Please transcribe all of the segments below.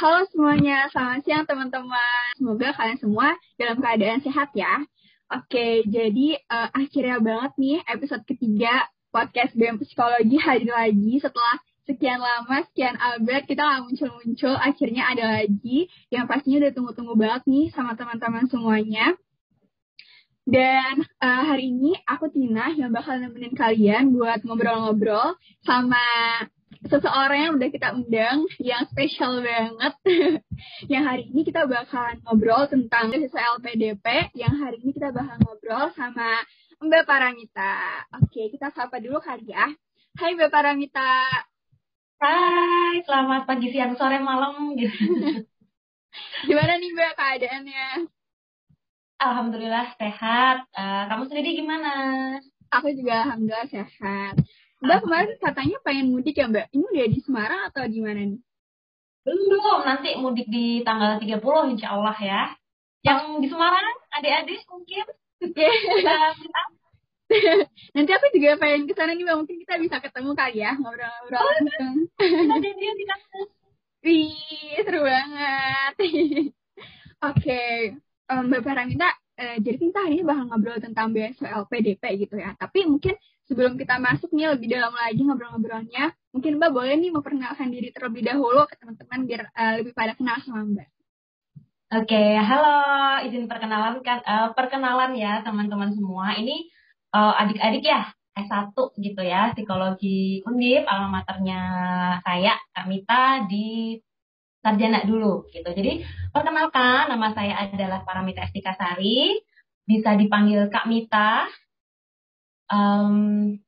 Halo semuanya, selamat siang teman-teman. Semoga kalian semua dalam keadaan sehat ya. Oke, jadi uh, akhirnya banget nih episode ketiga podcast BM Psikologi hadir lagi setelah sekian lama, sekian abad kita nggak muncul-muncul, akhirnya ada lagi yang pastinya udah tunggu-tunggu banget nih sama teman-teman semuanya. Dan uh, hari ini aku Tina yang bakal nemenin kalian buat ngobrol-ngobrol sama seseorang yang udah kita undang yang spesial banget. yang hari ini kita bakalan ngobrol tentang siswa LPDP. Yang hari ini kita bakal ngobrol sama Mbak Paramita. Oke, kita sapa dulu kali ya. Hai Mbak Paramita. Hai, selamat pagi, siang, sore, malam. Gimana nih Mbak keadaannya? Alhamdulillah sehat. Uh, kamu sendiri gimana? Aku juga alhamdulillah sehat. Mbak kemarin katanya pengen mudik ya Mbak. Ini udah di Semarang atau di mana nih? Belum, nanti mudik di tanggal 30 insya Allah ya. Yang di Semarang, adik-adik mungkin. nanti aku juga pengen ke sana nih Mbak. Mungkin kita bisa ketemu kali ya, ngobrol-ngobrol oh, langsung. Ada dia di Wih, seru banget. Oke, okay. um, Mbak Paramita, uh, jadi kita hari ini bakal ngobrol tentang beasiswa LPDP gitu ya. Tapi mungkin sebelum kita masuk nih lebih dalam lagi ngobrol-ngobrolnya, mungkin Mbak boleh nih memperkenalkan diri terlebih dahulu ke teman-teman biar uh, lebih pada kenal sama Mbak. Oke, okay, halo, izin perkenalan kan, uh, perkenalan ya teman-teman semua. Ini uh, adik-adik ya, S1 gitu ya, psikologi undip, alma maternya saya, Kak Mita di sarjana dulu gitu. Jadi perkenalkan, nama saya adalah Paramita Estika Sari, bisa dipanggil Kak Mita, Um,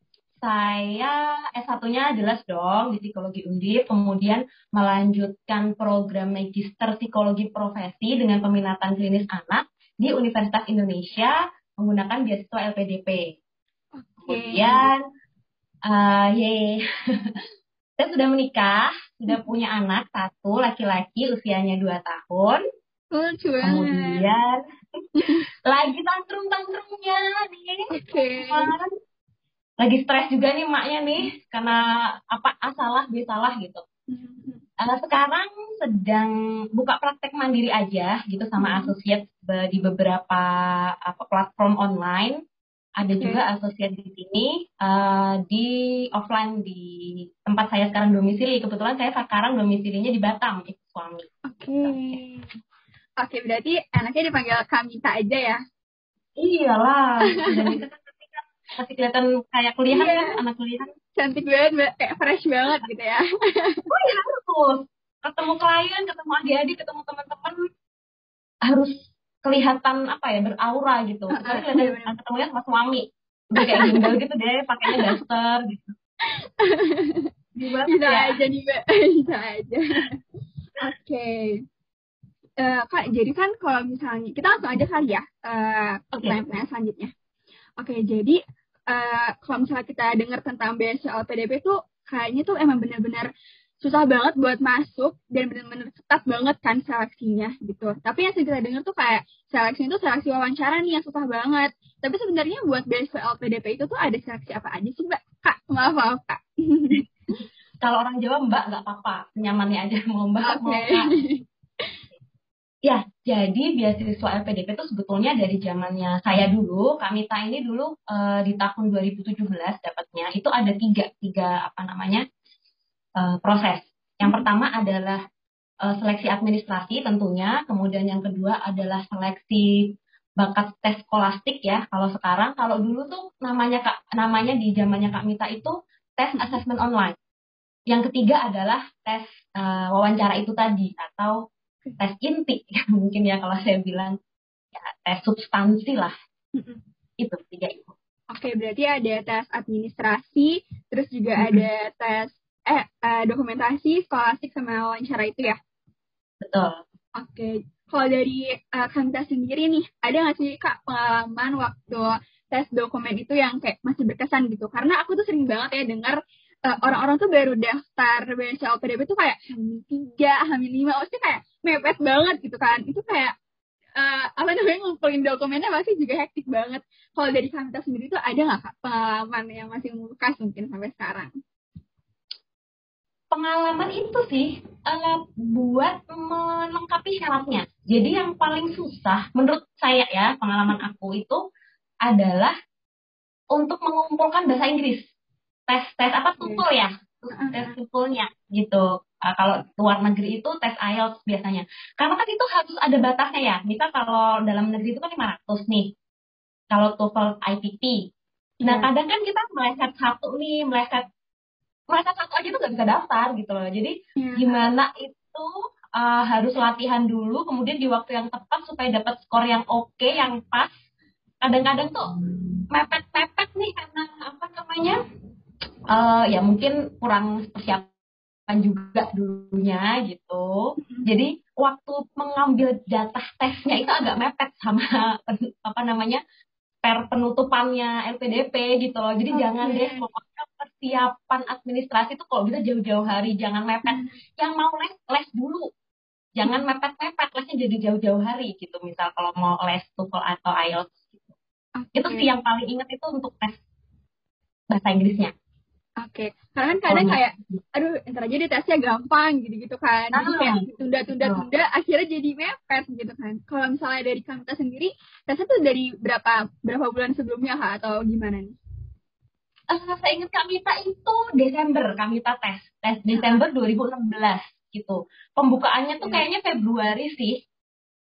saya S1-nya jelas dong di psikologi undip, kemudian melanjutkan program magister psikologi profesi dengan peminatan klinis anak di Universitas Indonesia menggunakan beasiswa LPDP. Okay. Kemudian, uh, ye, saya sudah menikah, sudah punya anak satu laki-laki usianya dua tahun. Lucu Kemudian lagi tantrum-tantrumnya nih. Oke. Okay. Lagi stres juga nih maknya nih karena apa asalah bisalah gitu. Uh, sekarang sedang buka praktek mandiri aja gitu sama hmm. asosiat di beberapa apa platform online. Ada okay. juga asosiat di sini uh, di offline di tempat saya sekarang domisili. Kebetulan saya sekarang domisilinya di Batam, itu suami. Oke. Okay. Oke, berarti anaknya dipanggil Kamita aja ya? Iyalah. masih kelihatan kayak kuliah iya. kan, anak kuliah. Cantik banget, kayak fresh banget gitu ya. oh iya harus. Ketemu klien, ketemu adik-adik, ketemu teman-teman harus kelihatan apa ya beraura gitu. Tapi kelihatan ketemunya sama suami. Udah kayak gimbal gitu deh, pakainya daster gitu. bisa ya. aja nih, Mbak. Bisa aja. Oke. Okay uh, kak jadi kan kalau misalnya kita langsung aja kali ya uh, pertanyaan-pertanyaan selanjutnya oke okay, jadi uh, kalau misalnya kita dengar tentang beasiswa LPDP tuh kayaknya tuh emang benar-benar susah banget buat masuk dan benar-benar ketat banget kan seleksinya gitu. Tapi yang kita dengar tuh kayak seleksi itu seleksi wawancara nih yang susah banget. Tapi sebenarnya buat beasiswa LPDP itu tuh ada seleksi apa aja sih mbak? Kak, maaf maaf kak. Kalau orang Jawa mbak nggak apa-apa, nyamannya aja mau mbak okay. mau kak. Ya, jadi beasiswa LPDP itu sebetulnya dari zamannya saya dulu, Kamita ini dulu uh, di tahun 2017 dapatnya itu ada tiga tiga apa namanya uh, proses. Yang pertama adalah uh, seleksi administrasi tentunya, kemudian yang kedua adalah seleksi bakat tes skolastik ya. Kalau sekarang, kalau dulu tuh namanya kak namanya di zamannya Kak Mita itu tes assessment online. Yang ketiga adalah tes uh, wawancara itu tadi atau tes inti mungkin ya kalau saya bilang. Ya tes substansi lah. Itu tiga itu. Oke berarti ada tes administrasi terus juga mm-hmm. ada tes eh uh, dokumentasi skolastik sama wawancara itu ya? Betul. Oke kalau dari uh, Kamita sendiri nih ada nggak sih kak pengalaman waktu tes dokumen itu yang kayak masih berkesan gitu? Karena aku tuh sering banget ya dengar orang-orang tuh baru daftar LPDP tuh kayak hamil tiga, hamil lima, maksudnya kayak mepet banget gitu kan. Itu kayak uh, apa namanya ngumpulin dokumennya masih juga hektik banget. Kalau dari Kamita sendiri tuh ada nggak kak pengalaman yang masih membekas mungkin sampai sekarang? pengalaman itu sih uh, buat melengkapi syaratnya. Jadi yang paling susah menurut saya ya pengalaman aku itu adalah untuk mengumpulkan bahasa Inggris. Tes tes apa tutul ya? Tes tukulnya gitu. Uh, kalau luar negeri itu tes IELTS biasanya. Karena kan itu harus ada batasnya ya. Misal kalau dalam negeri itu kan 500 nih. Kalau TOEFL IPT. Nah, iya. kadang kan kita meleset satu nih, meleset mereka satu aja tuh gak bisa daftar gitu loh jadi hmm. gimana itu uh, harus latihan dulu kemudian di waktu yang tepat supaya dapat skor yang oke okay, yang pas kadang-kadang tuh mepet-mepet nih karena apa namanya uh, ya mungkin kurang persiapan juga dulunya gitu hmm. jadi waktu mengambil jatah tesnya itu agak mepet sama apa namanya per penutupannya LPDP gitu loh jadi okay. jangan deh pokoknya persiapan administrasi itu kalau bisa jauh-jauh hari jangan mepet hmm. yang mau les les dulu jangan mepet-mepet lesnya jadi jauh-jauh hari gitu misal kalau mau les TOEFL atau IELTS gitu. okay. itu sih yang paling ingat itu untuk tes bahasa Inggrisnya Oke, okay. karena kan kadang oh, kayak, aduh, ntar aja deh tesnya gampang gitu-gitu kan. Jadi ah, kayak tunda-tunda-tunda, akhirnya jadi mepet gitu kan. Kalau misalnya dari Kamita sendiri, tesnya tuh dari berapa berapa bulan sebelumnya kak atau gimana nih? uh, saya ingat Kamita itu Desember Kamita tes tes Desember 2016 gitu pembukaannya tuh iya. kayaknya Februari sih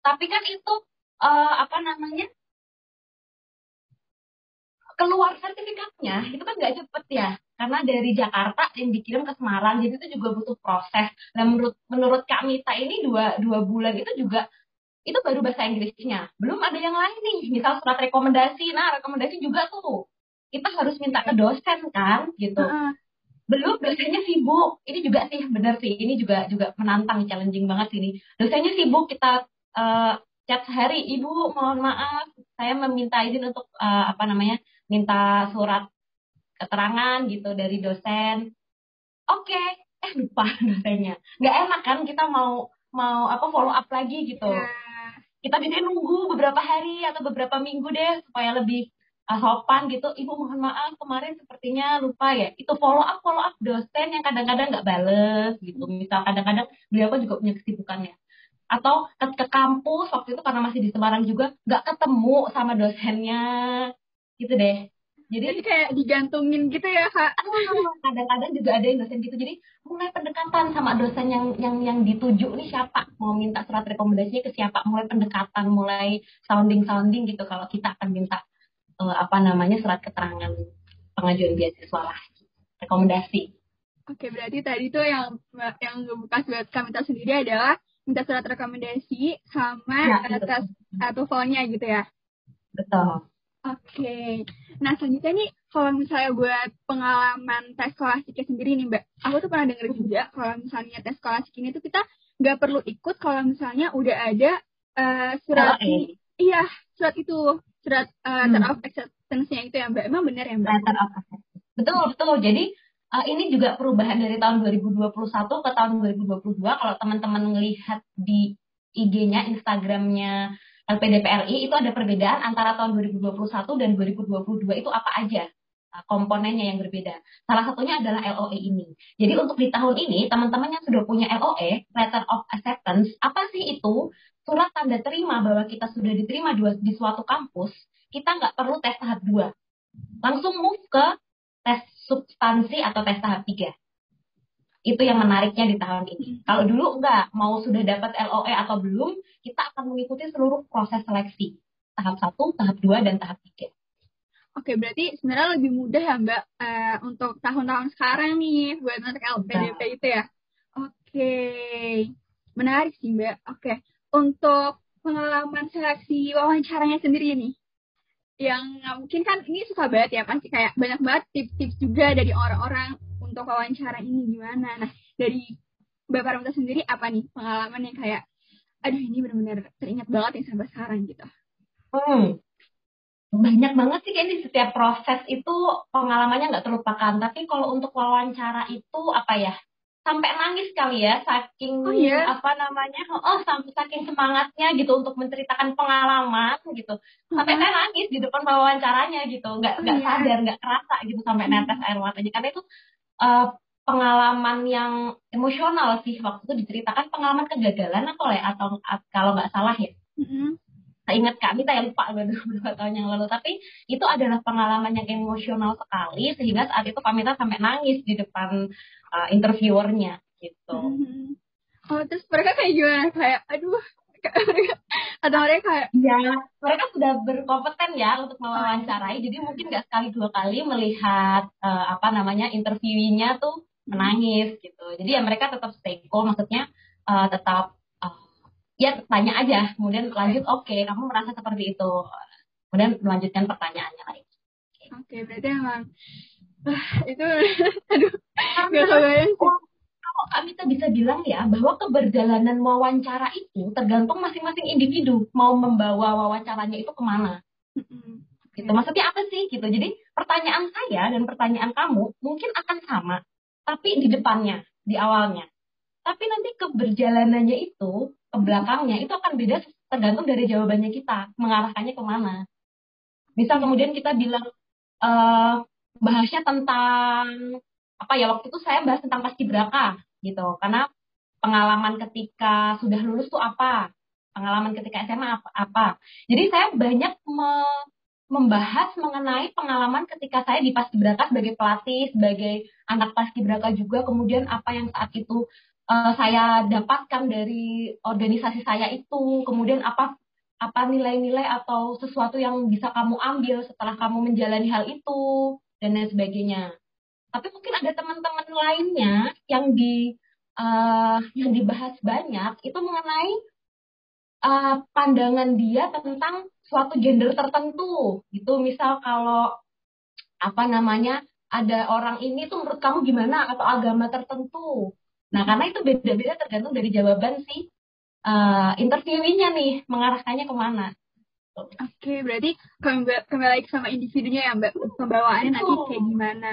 tapi kan itu uh, apa namanya keluar sertifikatnya itu kan nggak cepet ya karena dari Jakarta yang dikirim ke Semarang jadi itu juga butuh proses. Dan menurut menurut Kak Mita ini dua dua bulan itu juga itu baru bahasa Inggrisnya. Belum ada yang lain nih misal surat rekomendasi. Nah rekomendasi juga tuh kita harus minta ke dosen kan gitu. Uh belum dosennya sibuk. Ini juga sih benar sih. Ini juga juga menantang challenging banget ini. Dosennya sibuk kita uh, chat sehari ibu mohon maaf saya meminta izin untuk uh, apa namanya minta surat keterangan gitu dari dosen. Oke okay. eh lupa dosennya nggak enak kan kita mau mau apa follow up lagi gitu. Yeah. kita bisa nunggu beberapa hari atau beberapa minggu deh supaya lebih uh, sopan gitu. Ibu mohon maaf kemarin sepertinya lupa ya. Itu follow up follow up dosen yang kadang-kadang nggak bales gitu. Misal kadang-kadang beliau kan juga punya kesibukannya. Atau ke, ke kampus waktu itu karena masih di Semarang juga nggak ketemu sama dosennya. Gitu deh jadi, jadi kayak digantungin gitu ya kak kadang-kadang juga ada yang dosen gitu jadi mulai pendekatan sama dosen yang yang yang dituju nih siapa mau minta surat rekomendasinya ke siapa mulai pendekatan mulai sounding sounding gitu kalau kita akan minta uh, apa namanya surat keterangan pengajuan beasiswa lah rekomendasi. Oke berarti tadi tuh yang yang ngebuka buat Kamita sendiri adalah minta surat rekomendasi sama ya, atas atau nya gitu ya. Betul. Oke. Nah selanjutnya nih kalau misalnya buat pengalaman tes skolastiknya sendiri nih Mbak, aku tuh pernah denger juga kalau misalnya tes skolastik ini tuh kita nggak perlu ikut kalau misalnya udah ada uh, surat ini. Iya, surat itu surat uh, letter hmm. of acceptance-nya itu ya Mbak. Emang benar ya Mbak? Letter of acceptance. Betul, betul. Jadi uh, ini juga perubahan dari tahun 2021 ke tahun 2022. Kalau teman-teman melihat di IG-nya, Instagram-nya LPDPRI itu ada perbedaan antara tahun 2021 dan 2022 itu apa aja uh, komponennya yang berbeda. Salah satunya adalah LOE ini. Jadi untuk di tahun ini, teman-teman yang sudah punya LOE, Letter of Acceptance, apa sih itu? surat tanda terima bahwa kita sudah diterima di suatu kampus, kita nggak perlu tes tahap 2. Langsung move ke tes substansi atau tes tahap 3. Itu yang menariknya di tahun ini. Kalau dulu enggak, mau sudah dapat LOE atau belum, kita akan mengikuti seluruh proses seleksi. Tahap 1, tahap 2, dan tahap 3. Oke, berarti sebenarnya lebih mudah ya Mbak uh, untuk tahun-tahun sekarang nih buat anak LPDP itu ya. Oke, menarik sih Mbak. Oke, untuk pengalaman seleksi wawancaranya sendiri nih yang mungkin kan ini susah banget ya pasti kayak banyak banget tips-tips juga dari orang-orang untuk wawancara ini gimana? Nah dari Bapak Ramta sendiri apa nih pengalaman yang kayak aduh ini benar-benar teringat banget yang sampai sekarang gitu? Hmm. banyak banget sih kayak di setiap proses itu pengalamannya nggak terlupakan. Tapi kalau untuk wawancara itu apa ya? Sampai nangis kali ya saking oh, iya? apa namanya oh sampai saking semangatnya gitu untuk menceritakan pengalaman gitu. Sampai saya nangis di depan wawancaranya gitu. Nggak nggak oh, iya? sadar nggak kerasa gitu sampai netes air matanya. Karena itu uh, pengalaman yang emosional sih waktu itu diceritakan pengalaman kegagalan atau ya atau kalau nggak salah ya. Mm-hmm. Saya ingat Kak Mita ya lupa beberapa tahun yang lalu tapi itu adalah pengalaman yang emosional sekali sehingga saat itu Kak Mita sampai nangis di depan uh, interviewernya gitu. Mm-hmm. Oh terus mereka kayak gimana kayak aduh atau mereka kayak ya mereka sudah berkompeten ya untuk mewawancarai. Jadi mungkin nggak sekali dua kali melihat uh, apa namanya interviewnya tuh menangis gitu. Jadi ya mereka tetap stay cool maksudnya uh, tetap uh, ya tanya aja. Kemudian lanjut oke okay, kamu merasa seperti itu. Kemudian melanjutkan pertanyaannya lagi. Oke okay, berarti emang uh, itu aduh nggak kebayang sih kita bisa bilang ya bahwa keberjalanan wawancara itu tergantung masing-masing individu mau membawa wawancaranya itu ke mana. Gitu. Maksudnya apa sih gitu? Jadi pertanyaan saya dan pertanyaan kamu mungkin akan sama, tapi di depannya, di awalnya. Tapi nanti keberjalanannya itu, ke belakangnya itu akan beda tergantung dari jawabannya kita, mengarahkannya ke mana. Misal kemudian kita bilang uh, bahasnya tentang apa ya waktu itu saya bahas tentang paskibraka gitu. Karena pengalaman ketika sudah lulus tuh apa? Pengalaman ketika SMA apa, jadi saya banyak me membahas mengenai pengalaman ketika saya di paskibraka sebagai pelatih sebagai anak paskibraka juga. Kemudian apa yang saat itu uh, saya dapatkan dari organisasi saya itu. Kemudian apa apa nilai-nilai atau sesuatu yang bisa kamu ambil setelah kamu menjalani hal itu dan lain sebagainya tapi mungkin ada teman-teman lainnya yang di uh, yang dibahas banyak itu mengenai uh, pandangan dia tentang suatu gender tertentu. Gitu misal kalau apa namanya ada orang ini tuh menurut kamu gimana? Atau agama tertentu. Nah karena itu beda-beda tergantung dari jawaban si uh, interviewnya nih mengarahkannya ke mana. Oke, okay, berarti kembali, kembali lagi sama individunya ya Mbak, pembawaannya nanti kayak gimana.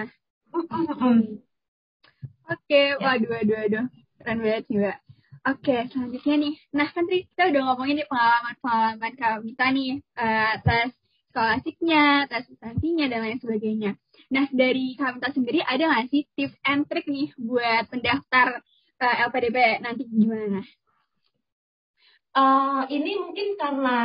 Oke, okay, waduh, waduh, waduh. Keren banget Mbak. Oke, okay, selanjutnya nih. Nah, kan tadi kita udah ngomongin nih pengalaman-pengalaman Kak Mita nih. Uh, tes skolasiknya, tes substansinya, dan lain sebagainya. Nah, dari Kak Mita sendiri ada nggak sih tips and trick nih buat pendaftar uh, eh, LPDP nanti gimana? Uh, ini mungkin karena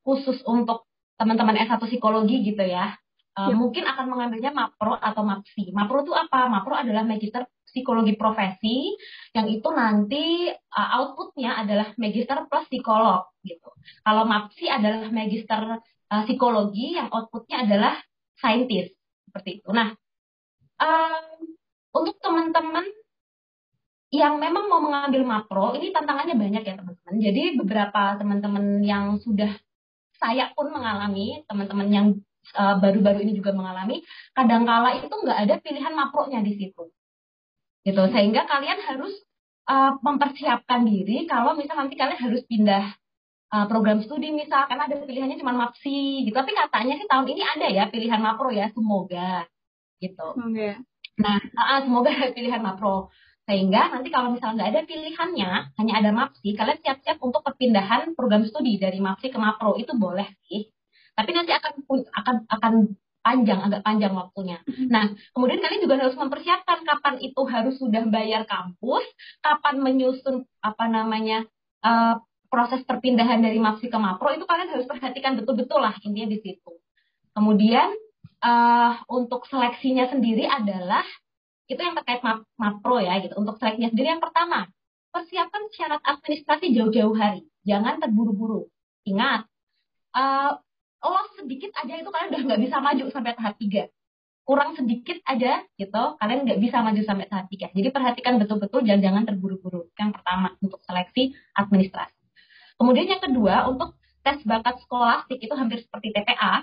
khusus untuk teman-teman S1 psikologi gitu ya. Uh, ya. Mungkin akan mengambilnya MAPRO atau MAPSI. MAPRO itu apa? MAPRO adalah Magister Psikologi Profesi yang itu nanti uh, outputnya adalah Magister plus Psikolog gitu. Kalau MAPSI adalah Magister uh, Psikologi yang outputnya adalah Saintis seperti itu. Nah, um, untuk teman-teman yang memang mau mengambil MAPRO, ini tantangannya banyak ya teman-teman. Jadi beberapa teman-teman yang sudah saya pun mengalami, teman-teman yang Eh, baru-baru uh, ini juga mengalami, kadangkala itu nggak ada pilihan mapronya di situ. Gitu. Sehingga kalian harus uh, mempersiapkan diri kalau misal nanti kalian harus pindah uh, program studi misal karena ada pilihannya cuma MAPSI gitu. Tapi katanya sih tahun ini ada ya pilihan MAPRO ya, semoga gitu. Semoga. Nah, uh, semoga ada pilihan MAPRO. Sehingga nanti kalau misalnya nggak ada pilihannya, hanya ada MAPSI, kalian siap-siap untuk perpindahan program studi dari MAPSI ke MAPRO. Itu boleh sih. Tapi nanti akan akan akan panjang, agak panjang waktunya. Mm-hmm. Nah, kemudian kalian juga harus mempersiapkan kapan itu harus sudah bayar kampus, kapan menyusun apa namanya uh, proses perpindahan dari MAPSI ke MAPRO itu kalian harus perhatikan betul-betul lah intinya di situ. Kemudian uh, untuk seleksinya sendiri adalah itu yang terkait MAPRO ya gitu. Untuk seleksinya sendiri yang pertama, persiapkan syarat administrasi jauh-jauh hari. Jangan terburu-buru. Ingat, uh, lolos sedikit aja itu kalian udah nggak bisa maju sampai tahap tiga. Kurang sedikit aja gitu kalian nggak bisa maju sampai tahap tiga. Jadi perhatikan betul-betul jangan jangan terburu-buru. Yang pertama untuk seleksi administrasi. Kemudian yang kedua untuk tes bakat skolastik itu hampir seperti TPA uh,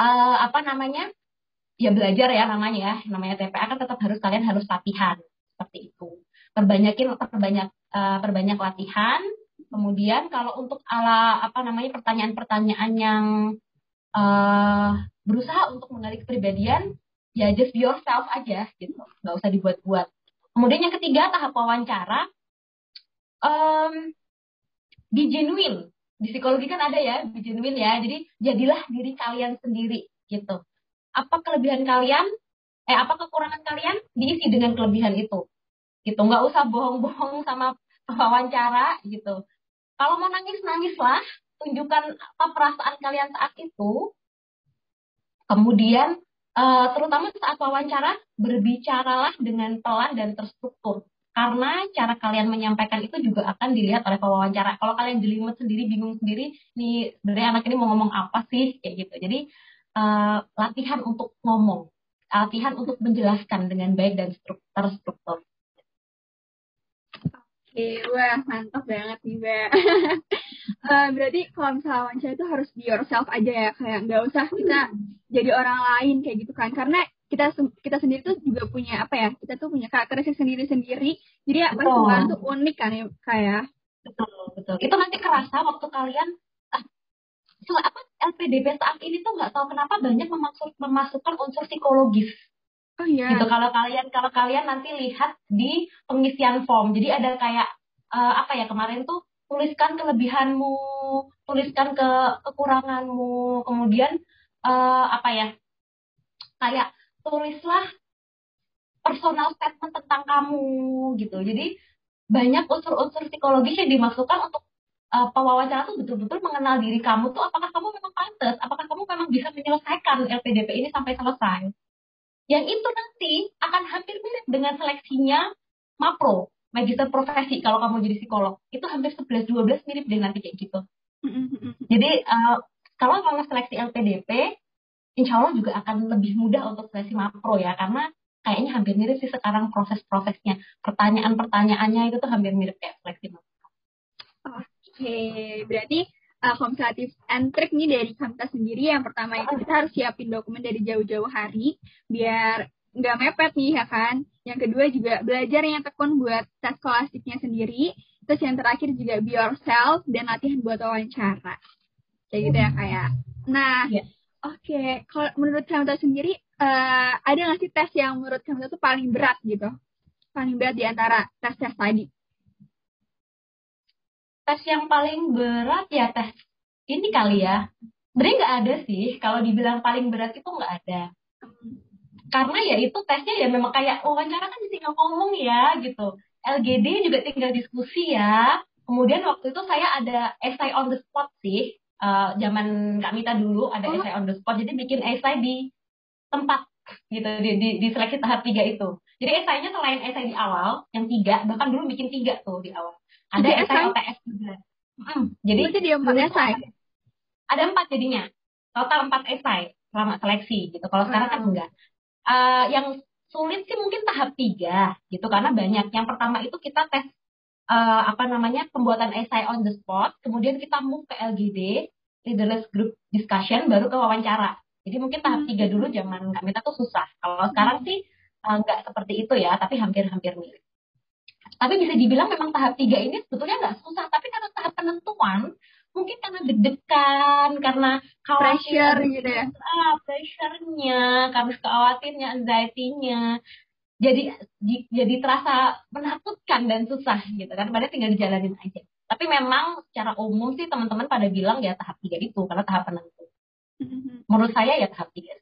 eh, apa namanya? Ya belajar ya namanya ya namanya TPA kan tetap harus kalian harus latihan seperti itu. Perbanyakin perbanyak uh, perbanyak latihan Kemudian kalau untuk ala apa namanya pertanyaan-pertanyaan yang uh, berusaha untuk menarik kepribadian, ya just be yourself aja gitu, nggak usah dibuat-buat. Kemudian yang ketiga tahap wawancara, um, be genuine. Di psikologi kan ada ya, be genuine ya. Jadi jadilah diri kalian sendiri gitu. Apa kelebihan kalian? eh apa kekurangan kalian diisi dengan kelebihan itu gitu nggak usah bohong-bohong sama wawancara gitu kalau mau nangis nangislah tunjukkan apa perasaan kalian saat itu kemudian uh, terutama saat wawancara berbicaralah dengan pelan dan terstruktur karena cara kalian menyampaikan itu juga akan dilihat oleh pewawancara. Kalau kalian jelimet sendiri, bingung sendiri, nih sebenarnya anak ini mau ngomong apa sih, kayak gitu. Jadi uh, latihan untuk ngomong, latihan untuk menjelaskan dengan baik dan terstruktur. Oke, wah mantap banget nih Mbak. uh, berarti kalau misalnya wawancara itu harus be yourself aja ya, kayak nggak usah kita jadi orang lain kayak gitu kan. Karena kita kita sendiri tuh juga punya apa ya kita tuh punya karakteristik sendiri sendiri jadi apa semua tuh unik kan ya kayak betul betul. Itu nanti kerasa waktu kalian ah, apa LPDP saat ini tuh nggak tahu kenapa banyak memasuk, memasukkan unsur psikologis Oh iya. Gitu kalau kalian kalau kalian nanti lihat di pengisian form. Jadi ada kayak uh, apa ya kemarin tuh tuliskan kelebihanmu, tuliskan ke kekuranganmu, kemudian uh, apa ya kayak tulislah personal statement tentang kamu gitu. Jadi banyak unsur-unsur psikologis yang dimasukkan untuk uh, pewawancara tuh betul-betul mengenal diri kamu tuh apakah kamu memang pantas, apakah kamu memang bisa menyelesaikan LPDP ini sampai selesai. Yang itu nanti akan hampir mirip dengan seleksinya MAPRO, Magister Profesi kalau kamu jadi psikolog. Itu hampir 11-12 mirip dengan nanti kayak gitu. Jadi uh, kalau mau seleksi LPDP, insya Allah juga akan lebih mudah untuk seleksi makro ya karena kayaknya hampir mirip sih sekarang proses-prosesnya pertanyaan-pertanyaannya itu tuh hampir mirip kayak seleksi makro. Oke, berarti uh, and trick nih dari Kamta sendiri yang pertama itu kita harus siapin dokumen dari jauh-jauh hari biar nggak mepet nih ya kan. Yang kedua juga belajar yang tekun buat tes skolastiknya sendiri. Terus yang terakhir juga be yourself dan latihan buat wawancara. Kayak gitu ya kayak. Nah, yeah. Oke, okay. kalau menurut kamu sendiri, uh, ada nggak sih tes yang menurut kamu tuh paling berat gitu? Paling berat di antara tes-tes tadi? Tes yang paling berat ya tes ini kali ya. Sebenarnya nggak ada sih, kalau dibilang paling berat itu nggak ada. Karena ya itu tesnya ya memang kayak wawancara kan tinggal ngomong ya gitu. LGD juga tinggal diskusi ya. Kemudian waktu itu saya ada essay on the spot sih uh, zaman Kak Mita dulu ada oh. essay on the spot jadi bikin essay di tempat gitu di, di, di seleksi tahap tiga itu jadi esainya selain essay di awal yang tiga bahkan dulu bikin tiga tuh di awal ada essay OTS juga. Hmm, jadi Berarti dia empat ada empat jadinya. Total empat essay selama seleksi gitu. Kalau sekarang kan enggak. Uh, yang sulit sih mungkin tahap tiga gitu. Karena banyak. Yang pertama itu kita tes uh, apa namanya pembuatan essay on the spot, kemudian kita move ke LGD, leaderless group discussion, baru ke wawancara. Jadi mungkin tahap tiga dulu zaman Kak Mita tuh susah. Kalau sekarang sih uh, nggak seperti itu ya, tapi hampir-hampir mirip. Tapi bisa dibilang memang tahap tiga ini sebetulnya nggak susah, tapi karena tahap penentuan, mungkin karena deg-degan, karena khawatir gitu ya. Ah, pressure-nya, karena khawatirnya, anxiety-nya. Jadi jadi terasa menakutkan dan susah gitu kan. Padahal tinggal dijalanin aja. Tapi memang secara umum sih teman-teman pada bilang ya tahap tiga itu karena tahap penentu. Mm-hmm. menurut saya ya tahap tiga.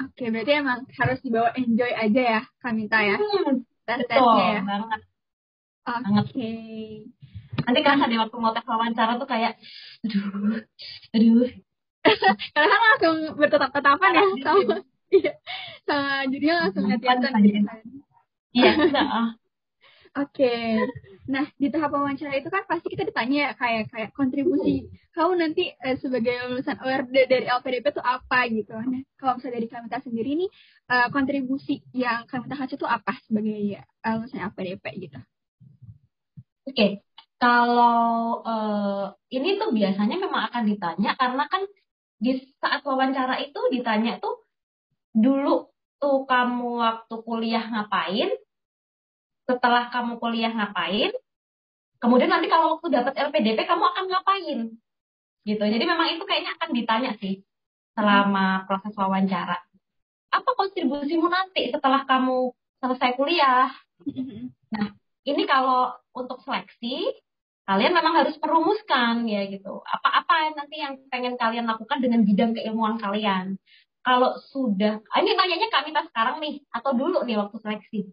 Oke berarti emang harus dibawa enjoy aja ya Kamita ya? Hmm, betul ya. banget oke okay. nanti kan ada waktu mau tes wawancara tuh kayak aduh aduh karena kan langsung bertetap-tetapan ya sama Iya. Sama jadinya langsung hati-hati kan. Iya, Oke. Nah, di tahap wawancara itu kan pasti kita ditanya ya kayak kayak kontribusi kamu nanti eh, sebagai lulusan ORD dari LPDP itu apa gitu. Nah, kalau misalnya dari Kamita sendiri nih eh, kontribusi yang Kamita kasih itu apa sebagai ya, lulusan LPDP gitu. Oke. Okay. Kalau uh, ini tuh biasanya memang akan ditanya karena kan di saat wawancara itu ditanya tuh dulu tuh kamu waktu kuliah ngapain, setelah kamu kuliah ngapain, kemudian nanti kalau waktu dapat LPDP kamu akan ngapain, gitu. Jadi memang itu kayaknya akan ditanya sih selama proses wawancara. Apa kontribusimu nanti setelah kamu selesai kuliah? Nah, ini kalau untuk seleksi, kalian memang harus merumuskan ya gitu. Apa-apa nanti yang pengen kalian lakukan dengan bidang keilmuan kalian. kalau sudah, ah, ini nanyanya Kak Mita sekarang nih, atau dulu nih waktu seleksi?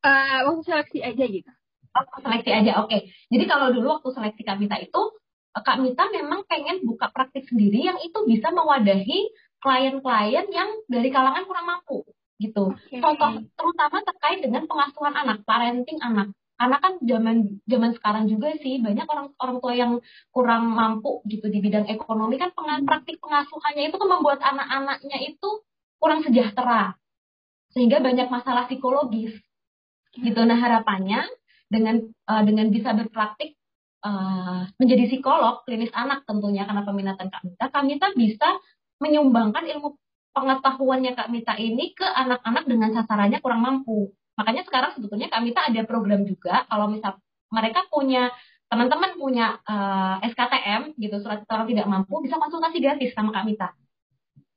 Uh, waktu seleksi aja gitu. Waktu seleksi aja, oke. Okay. Jadi kalau dulu waktu seleksi Kak Mita itu, Kak Mita memang pengen buka praktik sendiri yang itu bisa mewadahi klien-klien yang dari kalangan kurang mampu gitu. Okay. Contoh terutama terkait dengan pengasuhan anak, parenting anak karena kan zaman zaman sekarang juga sih banyak orang orang tua yang kurang mampu gitu di bidang ekonomi. Kan pengan, praktik pengasuhannya itu kan membuat anak-anaknya itu kurang sejahtera. Sehingga banyak masalah psikologis. Gitu. Nah harapannya dengan uh, dengan bisa berpraktik uh, menjadi psikolog klinis anak tentunya karena peminatan Kak Mita Kak Mita bisa menyumbangkan ilmu pengetahuannya Kak Mita ini ke anak-anak dengan sasarannya kurang mampu Makanya sekarang sebetulnya kami tak ada program juga kalau misal mereka punya teman-teman punya uh, eh, SKTM gitu surat keterangan tidak mampu bisa konsultasi gratis sama Kak Mita.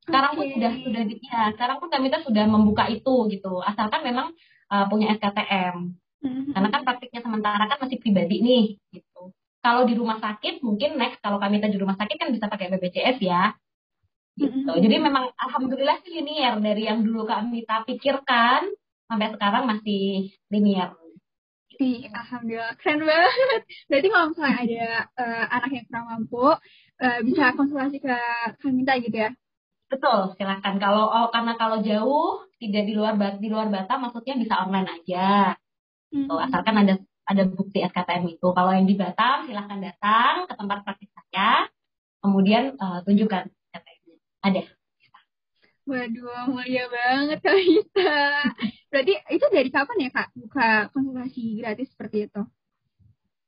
Sekarang okay. pun sudah sudah ya, sekarang pun Kak Mita sudah membuka itu gitu. Asalkan memang uh, punya SKTM. Mm-hmm. Karena kan praktiknya sementara kan masih pribadi nih gitu. Kalau di rumah sakit mungkin next kalau kami di rumah sakit kan bisa pakai BPJS ya. Gitu. Mm-hmm. Jadi memang alhamdulillah sih linear dari yang dulu Kak Mita pikirkan sampai sekarang masih linear. Ih, alhamdulillah keren banget. Berarti kalau misalnya ada uh, anak yang kurang mampu, uh, bisa konsultasi ke Kaminta gitu ya? Betul, silakan. Kalau oh, karena kalau jauh tidak di luar di luar Batam, maksudnya bisa online aja. Hmm. Tuh, asalkan ada ada bukti SKTM itu. Kalau yang di Batam, silahkan datang ke tempat praktik saya, kemudian uh, tunjukkan SKTM-nya. Ada. Waduh, mulia banget Kak Ita. Berarti itu dari kapan ya Kak buka konsultasi gratis seperti itu?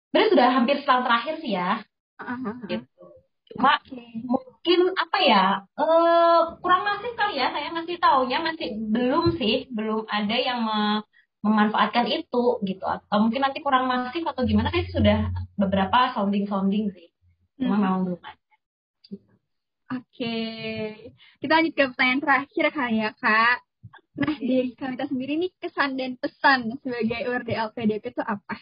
Sebenarnya sudah hampir setahun terakhir sih ya. Uh-huh. Gitu. Cuma okay. mungkin apa ya, uh, kurang masif kali ya, saya masih taunya masih belum sih, belum ada yang me memanfaatkan itu gitu. Atau mungkin nanti kurang masif atau gimana, saya sudah beberapa sounding-sounding sih. Cuma hmm. memang belum ada. Oke, kita lanjut ke pertanyaan terakhir kali ya kak. Nah dari Kamita sendiri nih kesan dan pesan sebagai URD LPDP itu apa?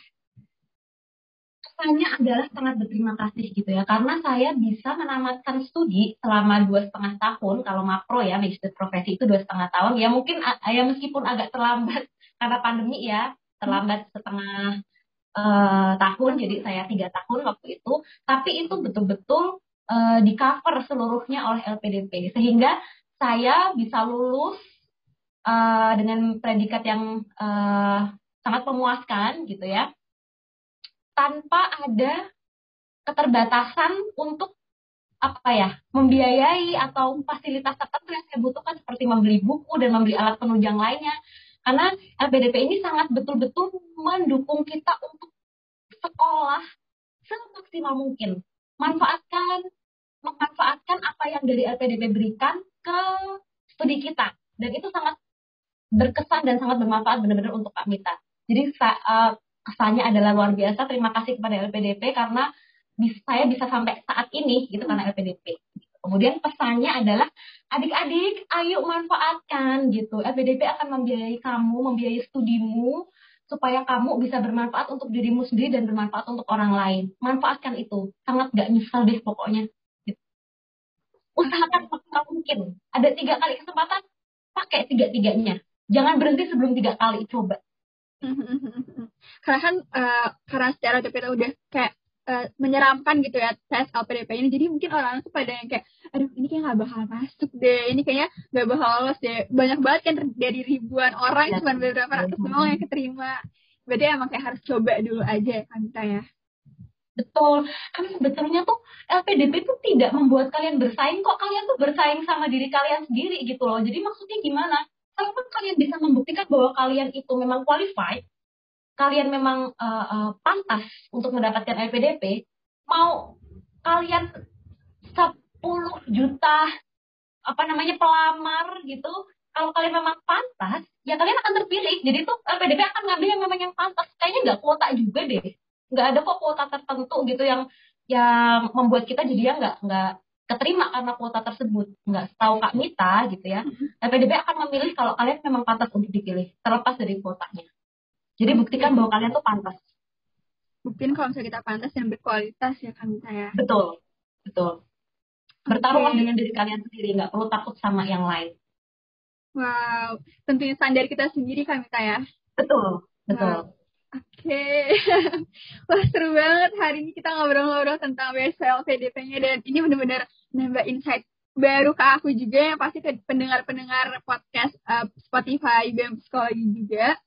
Kesannya adalah sangat berterima kasih gitu ya, karena saya bisa menamatkan studi selama dua setengah tahun. Kalau makro ya, magister profesi itu dua setengah tahun. Ya mungkin ya meskipun agak terlambat karena pandemi ya, terlambat setengah uh, tahun, jadi saya tiga tahun waktu itu. Tapi itu betul-betul uh, di cover seluruhnya oleh LPDP sehingga saya bisa lulus uh, dengan predikat yang uh, sangat memuaskan gitu ya. Tanpa ada keterbatasan untuk apa ya membiayai atau fasilitas tertentu yang saya butuhkan seperti membeli buku dan membeli alat penunjang lainnya. Karena LPDP ini sangat betul-betul mendukung kita untuk sekolah semaksimal mungkin. Manfaatkan memanfaatkan apa yang dari LPDP berikan ke studi kita dan itu sangat berkesan dan sangat bermanfaat benar-benar untuk Kak Mita. Jadi uh, kesannya adalah luar biasa. Terima kasih kepada LPDP karena saya bisa sampai saat ini gitu karena LPDP. Kemudian pesannya adalah adik-adik, ayo manfaatkan gitu. LPDP akan membiayai kamu, membiayai studimu supaya kamu bisa bermanfaat untuk dirimu sendiri dan bermanfaat untuk orang lain. Manfaatkan itu. Sangat gak nyesal deh pokoknya usahakan maksimal mungkin. Ada tiga kali kesempatan, pakai tiga-tiganya. Jangan berhenti sebelum tiga kali, coba. karena kan uh, karena secara kita udah kayak uh, menyeramkan gitu ya tes LPDP ini jadi mungkin orang tuh pada yang kayak aduh ini kayak gak bakal masuk deh ini kayaknya gak bakal lolos deh banyak banget kan dari ribuan orang ya, cuma beberapa ratus doang yang keterima berarti emang kayak harus coba dulu aja kan kita ya Betul. Karena sebetulnya tuh LPDP itu tidak membuat kalian bersaing kok. Kalian tuh bersaing sama diri kalian sendiri gitu loh. Jadi maksudnya gimana? Kalau kalian bisa membuktikan bahwa kalian itu memang qualified, kalian memang uh, uh, pantas untuk mendapatkan LPDP, mau kalian 10 juta apa namanya pelamar gitu, kalau kalian memang pantas, ya kalian akan terpilih. Jadi tuh LPDP akan ngambil yang memang yang pantas. Kayaknya nggak kuota juga deh nggak ada kok kuota tertentu gitu yang yang membuat kita jadi ya nggak nggak keterima karena kuota tersebut. Nggak tahu kak Mita gitu ya. LPDB akan memilih kalau kalian memang pantas untuk dipilih terlepas dari kuotanya. Jadi buktikan bahwa kalian tuh pantas. Buktiin kalau misalnya kita pantas dan berkualitas ya kak Mita ya. Betul betul. Bertaruhlah okay. dengan diri kalian sendiri nggak perlu takut sama yang lain. Wow tentunya standar kita sendiri kan kita ya. Betul betul. Wow. Oke, okay. wah seru banget hari ini kita ngobrol-ngobrol tentang BSL PDP-nya dan ini benar-benar nambah insight baru ke aku juga yang pasti ke pendengar-pendengar podcast uh, Spotify BEM Psikologi juga.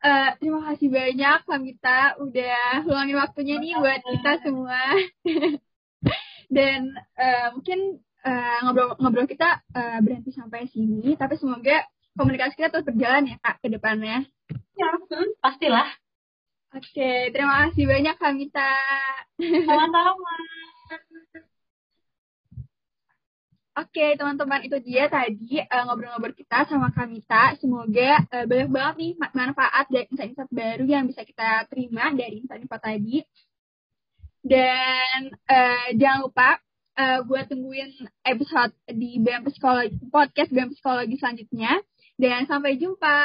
Uh, terima kasih banyak Kamita udah luangin waktunya nih buat kita semua. dan uh, mungkin ngobrol-ngobrol uh, kita uh, berhenti sampai sini, tapi semoga komunikasi kita terus berjalan ya kak ke depannya. Ya, pastilah. Oke, terima kasih banyak Kamita. Sama-sama. Oke, teman-teman, itu dia tadi uh, ngobrol-ngobrol kita sama Kamita. Semoga uh, banyak banget nih manfaat dan insight-insight baru yang bisa kita terima dari insight-info tadi. Dan uh, jangan lupa uh, gue tungguin episode di BM Psikologi, podcast BM Psikologi selanjutnya. Dan sampai jumpa.